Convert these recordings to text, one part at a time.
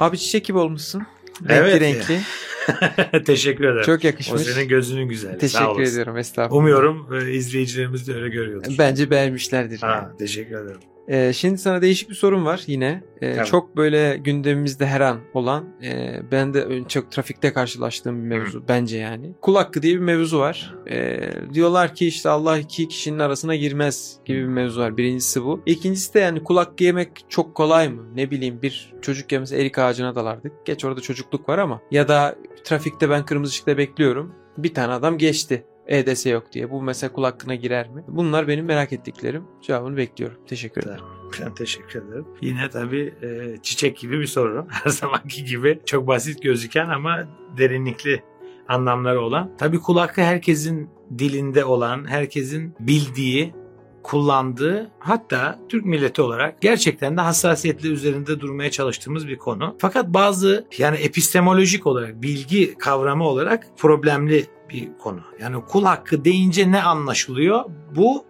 Abi çiçek gibi olmuşsun. Renkli Evet. renkli. Teşekkür ederim. Çok o yakışmış. senin gözünün güzelliği. Teşekkür ediyorum estağfurullah. Umuyorum e, izleyicilerimiz de öyle görüyordur. Bence beğenmişlerdir. yani. Ha, teşekkür ederim. Ee, şimdi sana değişik bir sorum var yine. Ee, Tamam. Çok böyle gündemimizde her an olan, e, ben de çok trafikte karşılaştığım bir mevzu bence yani. Kul hakkı diye bir mevzu var. Ee, diyorlar ki işte Allah iki kişinin arasına girmez gibi bir mevzu var. Birincisi bu. İkincisi de yani kul hakkı yemek çok kolay mı? Ne bileyim bir çocuk ya mesela erik ağacına dalardık. Geç orada çocukluk var ama. Ya da trafikte ben kırmızı ışıkta bekliyorum. Bir tane adam geçti. EDS yok diye. Bu mesela kul hakkına girer mi? Bunlar benim merak ettiklerim. Cevabını bekliyorum. Teşekkür ederim. Ben teşekkür ederim. Yine tabii e, çiçek gibi bir soru. Her zamanki gibi çok basit gözüken ama derinlikli anlamları olan. Tabii kul hakkı herkesin dilinde olan, herkesin bildiği, kullandığı hatta Türk milleti olarak gerçekten de hassasiyetle üzerinde durmaya çalıştığımız bir konu. Fakat bazı yani epistemolojik olarak bilgi kavramı olarak problemli bir konu. Yani kul hakkı deyince ne anlaşılıyor? Bu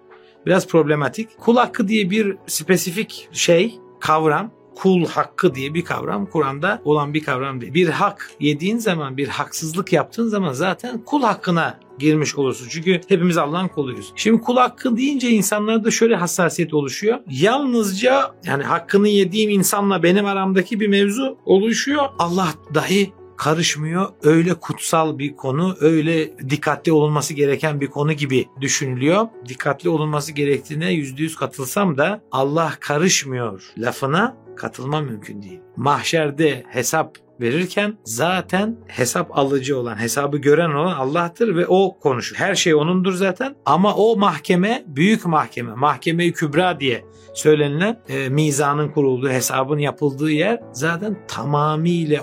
biraz problematik. Kul hakkı diye bir spesifik şey, kavram, kul hakkı diye bir kavram Kur'an'da olan bir kavram değil. Bir hak yediğin zaman, bir haksızlık yaptığın zaman zaten kul hakkına girmiş olursun. Çünkü hepimiz Allah'ın kuluyuz. Şimdi kul hakkı deyince insanlarda şöyle hassasiyet oluşuyor. Yalnızca yani hakkını yediğim insanla benim aramdaki bir mevzu oluşuyor. Allah dahi karışmıyor. Öyle kutsal bir konu, öyle dikkatli olunması gereken bir konu gibi düşünülüyor. Dikkatli olunması gerektiğine yüzde yüz katılsam da Allah karışmıyor lafına katılma mümkün değil. Mahşerde hesap verirken zaten hesap alıcı olan, hesabı gören olan Allah'tır ve o konuşur. Her şey onundur zaten ama o mahkeme büyük mahkeme, mahkeme-i kübra diye söylenilen e, mizanın kurulduğu, hesabın yapıldığı yer zaten tamamıyla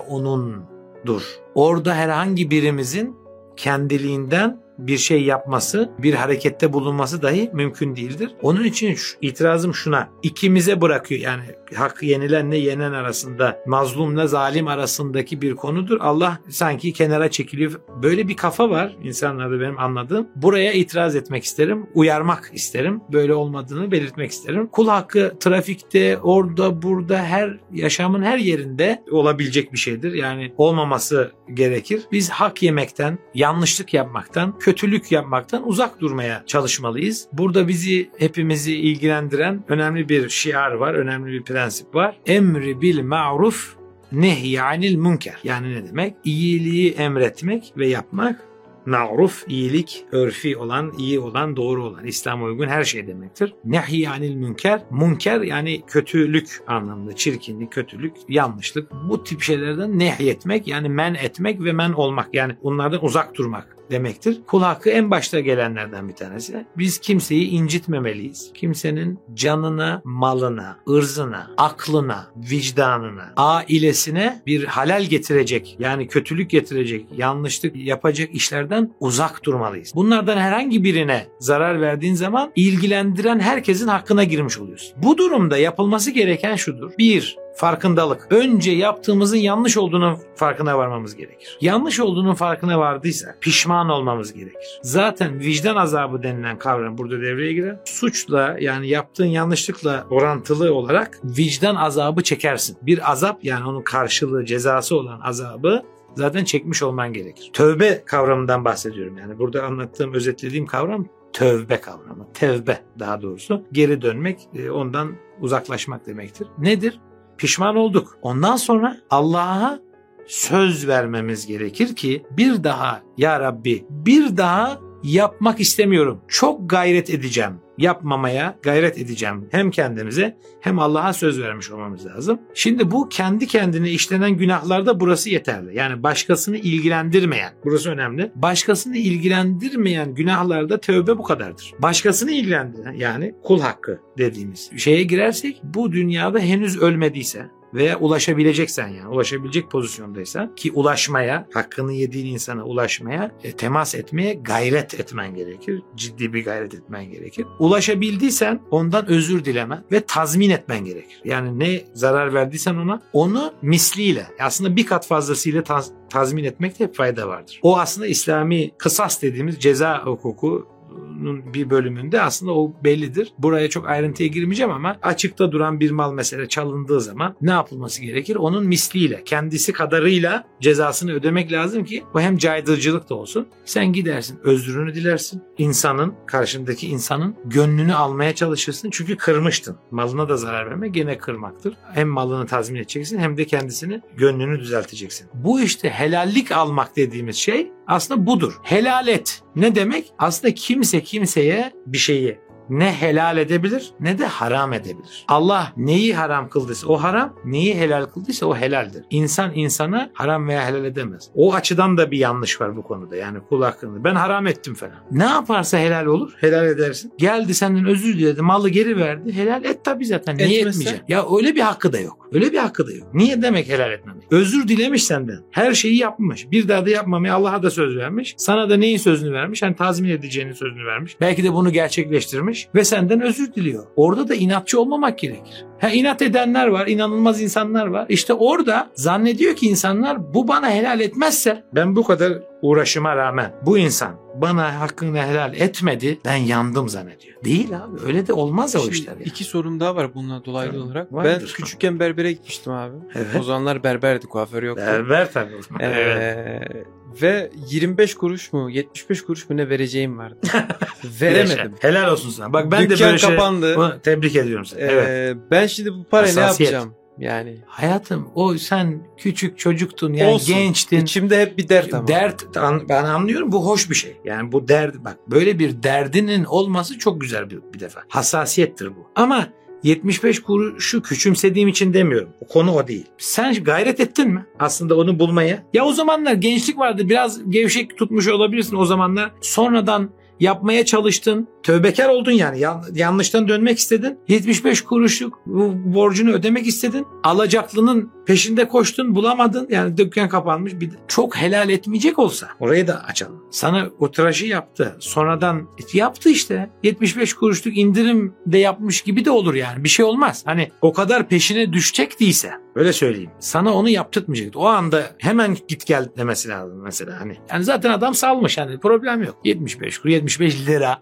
onundur. Orada herhangi birimizin kendiliğinden bir şey yapması, bir harekette bulunması dahi mümkün değildir. Onun için şu, itirazım şuna. ikimize bırakıyor. Yani hak yenilenle yenen arasında, mazlumla zalim arasındaki bir konudur. Allah sanki kenara çekiliyor. Böyle bir kafa var insanlarda benim anladığım. Buraya itiraz etmek isterim, uyarmak isterim. Böyle olmadığını belirtmek isterim. Kul hakkı trafikte, orada, burada, her yaşamın her yerinde olabilecek bir şeydir. Yani olmaması gerekir. Biz hak yemekten, yanlışlık yapmaktan, kötülük yapmaktan uzak durmaya çalışmalıyız. Burada bizi hepimizi ilgilendiren önemli bir şiar var, önemli bir prensip var. Emri bil ma'ruf nehy anil münker. Yani ne demek? İyiliği emretmek ve yapmak Ma'ruf, iyilik, örfi olan, iyi olan, doğru olan, İslam'a uygun her şey demektir. Nehy anil münker, münker yani kötülük anlamında, çirkinlik, kötülük, yanlışlık. Bu tip şeylerden nehyetmek yani men etmek ve men olmak yani onlardan uzak durmak demektir. Kul hakkı en başta gelenlerden bir tanesi. Biz kimseyi incitmemeliyiz. Kimsenin canına, malına, ırzına, aklına, vicdanına, ailesine bir halal getirecek yani kötülük getirecek, yanlışlık yapacak işlerden uzak durmalıyız. Bunlardan herhangi birine zarar verdiğin zaman ilgilendiren herkesin hakkına girmiş oluyorsun. Bu durumda yapılması gereken şudur. Bir, farkındalık. Önce yaptığımızın yanlış olduğunun farkına varmamız gerekir. Yanlış olduğunun farkına vardıysak pişman olmamız gerekir. Zaten vicdan azabı denilen kavram burada devreye girer. Suçla yani yaptığın yanlışlıkla orantılı olarak vicdan azabı çekersin. Bir azap yani onun karşılığı cezası olan azabı zaten çekmiş olman gerekir. Tövbe kavramından bahsediyorum. Yani burada anlattığım, özetlediğim kavram tövbe kavramı. Tevbe daha doğrusu. Geri dönmek, e, ondan uzaklaşmak demektir. Nedir? Pişman olduk. Ondan sonra Allah'a söz vermemiz gerekir ki bir daha ya Rabbi bir daha yapmak istemiyorum. Çok gayret edeceğim. Yapmamaya gayret edeceğim. Hem kendimize hem Allah'a söz vermiş olmamız lazım. Şimdi bu kendi kendine işlenen günahlarda burası yeterli. Yani başkasını ilgilendirmeyen, burası önemli. Başkasını ilgilendirmeyen günahlarda tövbe bu kadardır. Başkasını ilgilendiren yani kul hakkı dediğimiz şeye girersek bu dünyada henüz ölmediyse veya ulaşabileceksen yani ulaşabilecek pozisyondaysan ki ulaşmaya, hakkını yediğin insana ulaşmaya, e, temas etmeye gayret etmen gerekir. Ciddi bir gayret etmen gerekir. Ulaşabildiysen ondan özür dileme ve tazmin etmen gerekir. Yani ne zarar verdiysen ona onu misliyle aslında bir kat fazlasıyla taz- tazmin etmekte hep fayda vardır. O aslında İslami kısas dediğimiz ceza hukuku Kur'an'ın bir bölümünde aslında o bellidir. Buraya çok ayrıntıya girmeyeceğim ama açıkta duran bir mal mesela çalındığı zaman ne yapılması gerekir? Onun misliyle, kendisi kadarıyla cezasını ödemek lazım ki bu hem caydırıcılık da olsun. Sen gidersin, özrünü dilersin. İnsanın, karşındaki insanın gönlünü almaya çalışırsın. Çünkü kırmıştın. Malına da zarar verme gene kırmaktır. Hem malını tazmin edeceksin hem de kendisini, gönlünü düzelteceksin. Bu işte helallik almak dediğimiz şey aslında budur. Helal et. Ne demek? Aslında kimse kimseye bir şeyi ne helal edebilir ne de haram edebilir. Allah neyi haram kıldıysa o haram, neyi helal kıldıysa o helaldir. İnsan insana haram veya helal edemez. O açıdan da bir yanlış var bu konuda. Yani kul hakkında. Ben haram ettim falan. Ne yaparsa helal olur. Helal edersin. Geldi senden özür diledi. Malı geri verdi. Helal et tabii zaten. Niye Etmezse? etmeyeceksin? Ya öyle bir hakkı da yok. Öyle bir hakkı da yok. Niye demek helal etmemek? Özür dilemiş senden. Her şeyi yapmış. Bir daha da yapmamaya Allah'a da söz vermiş. Sana da neyin sözünü vermiş? Hani tazmin edeceğinin sözünü vermiş. Belki de bunu gerçekleştirmiş ve senden özür diliyor. Orada da inatçı olmamak gerekir. Ha inat edenler var, inanılmaz insanlar var. İşte orada zannediyor ki insanlar bu bana helal etmezse ben bu kadar uğraşıma rağmen bu insan bana hakkını helal etmedi ben yandım zannediyor. Değil abi öyle de olmaz o Şimdi işler. ya. İki sorum daha var bununla dolaylı Tamam, olarak. vardır. Ben küçükken berbere gitmiştim abi. Evet. O zamanlar berberdi, kuaför yoktu. Berber tabii. Ee, Evet. Ve 25 kuruş mu 75 kuruş mu ne vereceğim vardı. Veremedim. Helal olsun sana. Bak ben de Dükkan böyle şey... kapandı. Bunu tebrik ediyorum seni. Ee, evet. Ben şimdi bu parayı ne yapacağım? Yani Hayatım o sen küçük çocuktun yani olsun. gençtin. İçimde hep bir dert ama. Dert an- ben anlıyorum bu hoş bir şey. Yani bu dert bak böyle bir derdinin olması çok güzel bir, bir defa. Hassasiyettir bu. Ama 75 kuruşu küçümsediğim için demiyorum. O konu o değil. Sen gayret ettin mi aslında onu bulmaya? Ya o zamanlar gençlik vardı. Biraz gevşek tutmuş olabilirsin o zamanlar. Sonradan yapmaya çalıştın. Tövbekar oldun yani. Yan- yanlıştan dönmek istedin. 75 kuruşluk borcunu ödemek istedin. Alacaklının peşinde koştun bulamadın. Yani dükkan kapanmış. Bir de çok helal etmeyecek olsa orayı da açalım. Sana o tıraşı yaptı. Sonradan yaptı işte. 75 kuruşluk indirim de yapmış gibi de olur yani. Bir şey olmaz. Hani o kadar peşine düşecek değilse öyle söyleyeyim. Sana onu yaptırtmayacak. O anda hemen git gel demesi lazım mesela hani. Yani zaten adam salmış hani problem yok. 75 kuruş, 75 lira,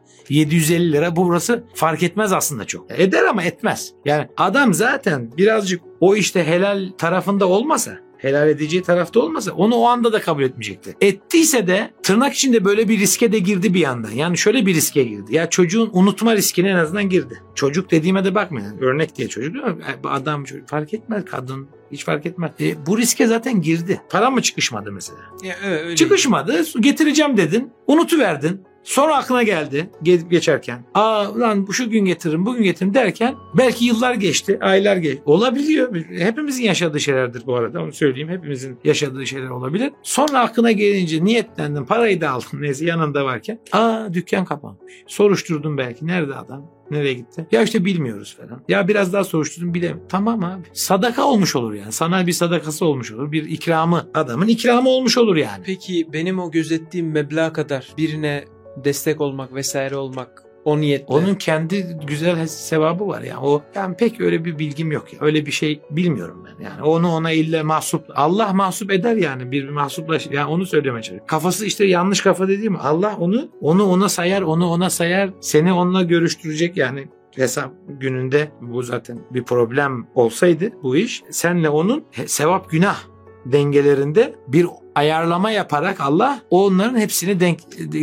750 lira burası fark etmez aslında çok. Eder ama etmez. Yani adam zaten birazcık o işte helal tarafında olmasa helal edeceği tarafta olmasa onu o anda da kabul etmeyecekti. Ettiyse de tırnak içinde böyle bir riske de girdi bir yandan. Yani şöyle bir riske girdi. Ya çocuğun unutma riskine en azından girdi. Çocuk dediğime de bakmayın. Örnek diye çocuk değil mi? Bu Adam çocuk fark etmez kadın hiç fark etmez. E, bu riske zaten girdi. Para mı çıkışmadı mesela? Ya, öyle. Çıkışmadı. Getireceğim dedin. Unutuverdin. Sonra aklına geldi ge- geçerken. Aa lan bu şu gün getiririm bugün getiririm derken belki yıllar geçti, aylar geçti. Olabiliyor. Hepimizin yaşadığı şeylerdir bu arada onu söyleyeyim. Hepimizin yaşadığı şeyler olabilir. Sonra aklına gelince niyetlendin parayı da aldın neyse yanında varken. Aa dükkan kapanmış. Soruşturdun belki nerede adam? Nereye gitti? Ya işte bilmiyoruz falan. Ya biraz daha soruşturdum bilemiyorum. Tamam abi. Sadaka olmuş olur yani. Sana bir sadakası olmuş olur. Bir ikramı. Adamın ikramı olmuş olur yani. Peki benim o gözettiğim meblağ kadar birine destek olmak vesaire olmak o niyetle. Onun kendi güzel sevabı var yani. O ben pek öyle bir bilgim yok ya. Öyle bir şey bilmiyorum ben. Yani onu ona ille mahsup Allah mahsup eder yani bir mahsuplaş yani onu söylemeye çalışıyorum. Kafası işte yanlış kafa dediğim Allah onu onu ona sayar, onu ona sayar. Seni onunla görüştürecek yani hesap gününde bu zaten bir problem olsaydı bu iş senle onun sevap günah dengelerinde bir ayarlama yaparak Allah onların hepsini denk,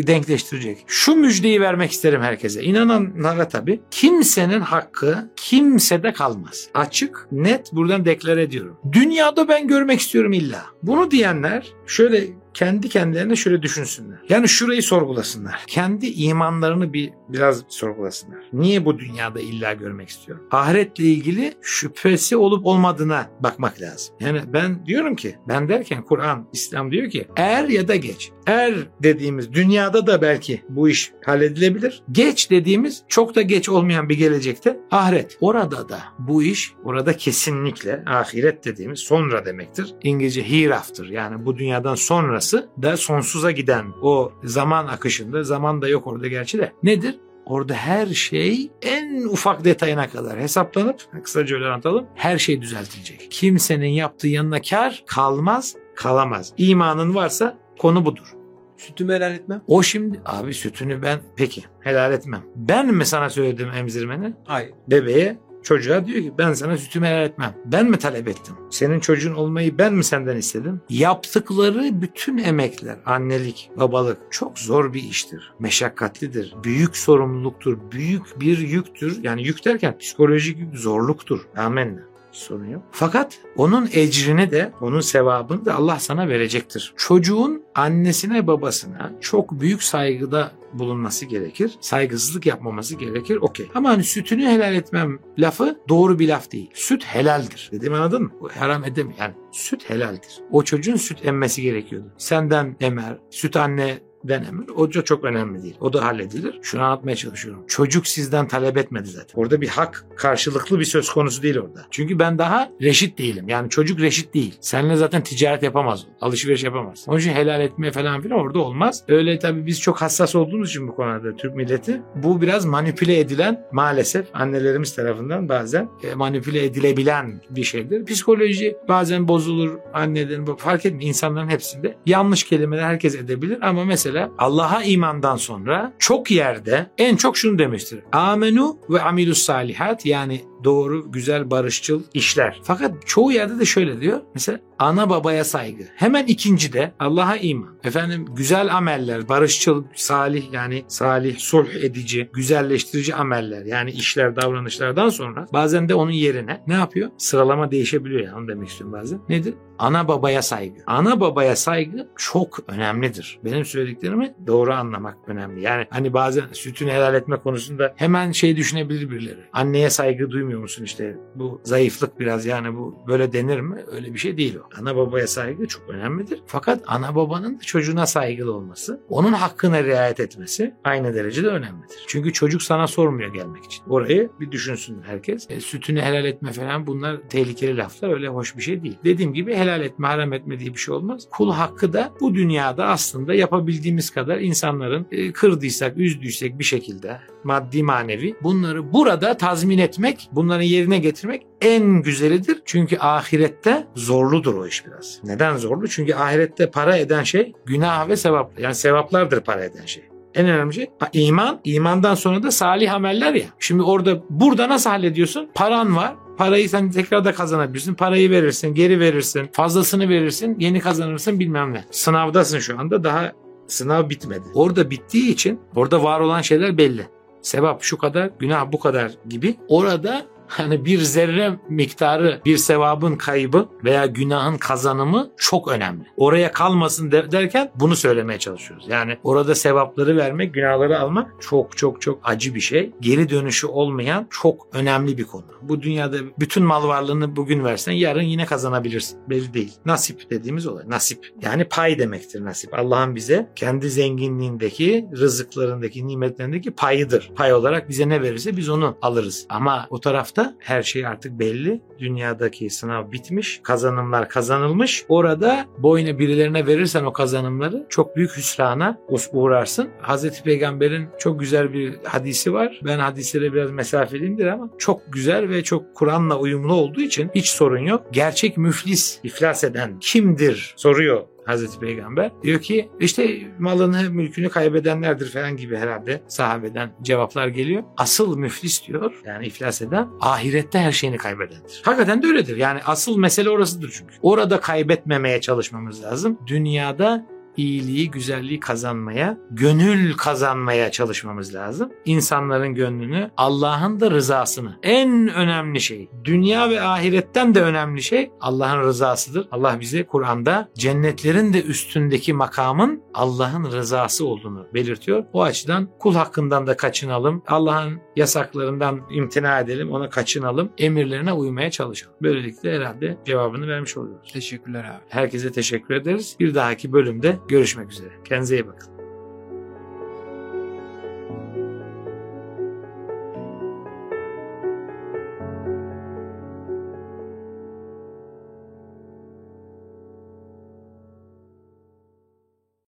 denkleştirecek. Şu müjdeyi vermek isterim herkese. İnananlara tabii. Kimsenin hakkı kimsede kalmaz. Açık, net buradan deklare ediyorum. Dünyada ben görmek istiyorum illa. Bunu diyenler şöyle kendi kendilerine şöyle düşünsünler. Yani şurayı sorgulasınlar. Kendi imanlarını bir biraz sorgulasınlar. Niye bu dünyada illa görmek istiyorum? Ahiretle ilgili şüphesi olup olmadığına bakmak lazım. Yani ben diyorum ki ben derken Kur'an, İslam diyor ki er ya da geç. Er dediğimiz dünyada da belki bu iş halledilebilir. Geç dediğimiz çok da geç olmayan bir gelecekte ahiret. Orada da bu iş orada kesinlikle ahiret dediğimiz sonra demektir. İngilizce hereafter yani bu dünyadan sonrası da sonsuza giden o zaman akışında zaman da yok orada gerçi de nedir? Orada her şey en ufak detayına kadar hesaplanıp kısaca öyle anlatalım her şey düzeltilecek. Kimsenin yaptığı yanına kar kalmaz kalamaz. İmanın varsa konu budur. Sütümü helal etmem. O şimdi abi sütünü ben peki helal etmem. Ben mi sana söyledim emzirmeni? Hayır. Bebeğe çocuğa diyor ki ben sana sütümü helal etmem. Ben mi talep ettim? Senin çocuğun olmayı ben mi senden istedim? Yaptıkları bütün emekler, annelik, babalık çok zor bir iştir. Meşakkatlidir. Büyük sorumluluktur. Büyük bir yüktür. Yani yük derken psikolojik yük zorluktur. Amenna sorun yok. Fakat onun ecrini de, onun sevabını da Allah sana verecektir. Çocuğun annesine babasına çok büyük saygıda bulunması gerekir. Saygısızlık yapmaması gerekir. Okey. Ama hani sütünü helal etmem lafı doğru bir laf değil. Süt helaldir. Dedim anladın mı? Haram edemiyor. Yani süt helaldir. O çocuğun süt emmesi gerekiyordu. Senden emer, süt anne denemir. O da çok önemli değil. O da halledilir. Şunu anlatmaya çalışıyorum. Çocuk sizden talep etmedi zaten. Orada bir hak karşılıklı bir söz konusu değil orada. Çünkü ben daha reşit değilim. Yani çocuk reşit değil. Seninle zaten ticaret yapamaz. Alışveriş yapamaz. Onun için helal etmeye falan filan orada olmaz. Öyle tabii biz çok hassas olduğumuz için bu konuda Türk milleti. Bu biraz manipüle edilen maalesef annelerimiz tarafından bazen e, manipüle edilebilen bir şeydir. Psikoloji bazen bozulur annelerin fark etmiyor. insanların hepsinde yanlış kelimeler herkes edebilir ama mesela Allah'a imandan sonra çok yerde en çok şunu demiştir. Amenu ve amilus salihat yani doğru, güzel, barışçıl işler. Fakat çoğu yerde de şöyle diyor. Mesela ana babaya saygı. Hemen ikinci de Allah'a iman. Efendim güzel ameller, barışçıl, salih yani salih, sulh edici, güzelleştirici ameller yani işler, davranışlardan sonra bazen de onun yerine ne yapıyor? Sıralama değişebiliyor yani onu demek istiyorum bazen. Nedir? Ana babaya saygı. Ana babaya saygı çok önemlidir. Benim söylediklerimi doğru anlamak önemli. Yani hani bazen sütünü helal etme konusunda hemen şey düşünebilir birileri. Anneye saygı duymuyor musun işte bu zayıflık biraz yani bu böyle denir mi? Öyle bir şey değil o. Ana babaya saygı çok önemlidir. Fakat ana babanın çocuğuna saygılı olması, onun hakkına riayet etmesi aynı derecede önemlidir. Çünkü çocuk sana sormuyor gelmek için. Orayı bir düşünsün herkes. E, sütünü helal etme falan bunlar tehlikeli laflar öyle hoş bir şey değil. Dediğim gibi helal etme, haram etme diye bir şey olmaz. Kul hakkı da bu dünyada aslında yapabildiğimiz kadar insanların e, kırdıysak, üzdüysek bir şekilde maddi manevi bunları burada tazmin etmek, bunların yerine getirmek en güzelidir. Çünkü ahirette zorludur o iş biraz. Neden zorlu? Çünkü ahirette para eden şey günah ve sevap. Yani sevaplardır para eden şey. En önemli şey iman. İmandan sonra da salih ameller ya. Şimdi orada burada nasıl hallediyorsun? Paran var. Parayı sen tekrar da kazanabilirsin. Parayı verirsin, geri verirsin, fazlasını verirsin, yeni kazanırsın bilmem ne. Sınavdasın şu anda daha sınav bitmedi. Orada bittiği için orada var olan şeyler belli. Sevap şu kadar, günah bu kadar gibi. Orada hani bir zerre miktarı bir sevabın kaybı veya günahın kazanımı çok önemli. Oraya kalmasın de, derken bunu söylemeye çalışıyoruz. Yani orada sevapları vermek, günahları almak çok çok çok acı bir şey. Geri dönüşü olmayan çok önemli bir konu. Bu dünyada bütün mal varlığını bugün versen yarın yine kazanabilirsin. Belli değil. Nasip dediğimiz olay. Nasip. Yani pay demektir nasip. Allah'ın bize kendi zenginliğindeki, rızıklarındaki, nimetlerindeki payıdır. Pay olarak bize ne verirse biz onu alırız. Ama o tarafta her şey artık belli. Dünyadaki sınav bitmiş. Kazanımlar kazanılmış. Orada boyuna birilerine verirsen o kazanımları çok büyük hüsrana uğrarsın. Hazreti Peygamber'in çok güzel bir hadisi var. Ben hadislere biraz mesafeliyimdir ama çok güzel ve çok Kur'an'la uyumlu olduğu için hiç sorun yok. Gerçek müflis, iflas eden kimdir soruyor Hazreti Peygamber. Diyor ki işte malını, mülkünü kaybedenlerdir falan gibi herhalde sahabeden cevaplar geliyor. Asıl müflis diyor yani iflas eden ahirette her şeyini kaybedendir. Hakikaten de öyledir. Yani asıl mesele orasıdır çünkü. Orada kaybetmemeye çalışmamız lazım. Dünyada iyiliği, güzelliği kazanmaya, gönül kazanmaya çalışmamız lazım. İnsanların gönlünü, Allah'ın da rızasını. En önemli şey, dünya ve ahiretten de önemli şey Allah'ın rızasıdır. Allah bize Kur'an'da cennetlerin de üstündeki makamın Allah'ın rızası olduğunu belirtiyor. O açıdan kul hakkından da kaçınalım. Allah'ın yasaklarından imtina edelim, ona kaçınalım. Emirlerine uymaya çalışalım. Böylelikle herhalde cevabını vermiş oluyoruz. Teşekkürler abi. Herkese teşekkür ederiz. Bir dahaki bölümde görüşmek üzere. Kendinize iyi bakın.